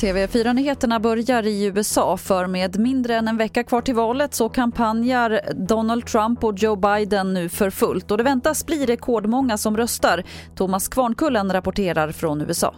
TV4-nyheterna börjar i USA för med mindre än en vecka kvar till valet så kampanjar Donald Trump och Joe Biden nu för fullt och det väntas bli rekordmånga som röstar. Thomas Kvarnkullen rapporterar från USA.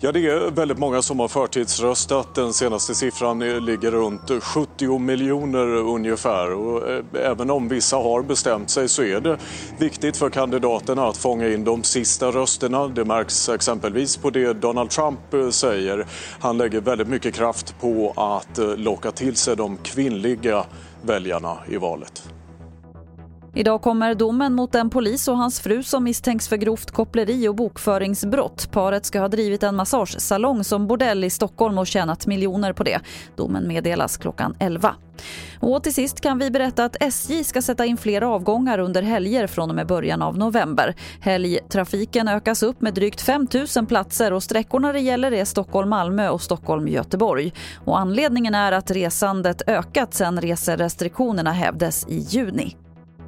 Ja, det är väldigt många som har förtidsröstat. Den senaste siffran ligger runt 70 miljoner ungefär. Och eh, även om vissa har bestämt sig så är det viktigt för kandidaterna att fånga in de sista rösterna. Det märks exempelvis på det Donald Trump eh, säger. Han lägger väldigt mycket kraft på att eh, locka till sig de kvinnliga väljarna i valet. Idag kommer domen mot en polis och hans fru som misstänks för grovt koppleri och bokföringsbrott. Paret ska ha drivit en massagesalong som bordell i Stockholm och tjänat miljoner på det. Domen meddelas klockan 11. Och till sist kan vi berätta att SJ ska sätta in fler avgångar under helger från och med början av november. Helgtrafiken ökas upp med drygt 5 000 platser och sträckorna det gäller är Stockholm-Malmö och Stockholm-Göteborg. Och anledningen är att resandet ökat sedan reserestriktionerna hävdes i juni.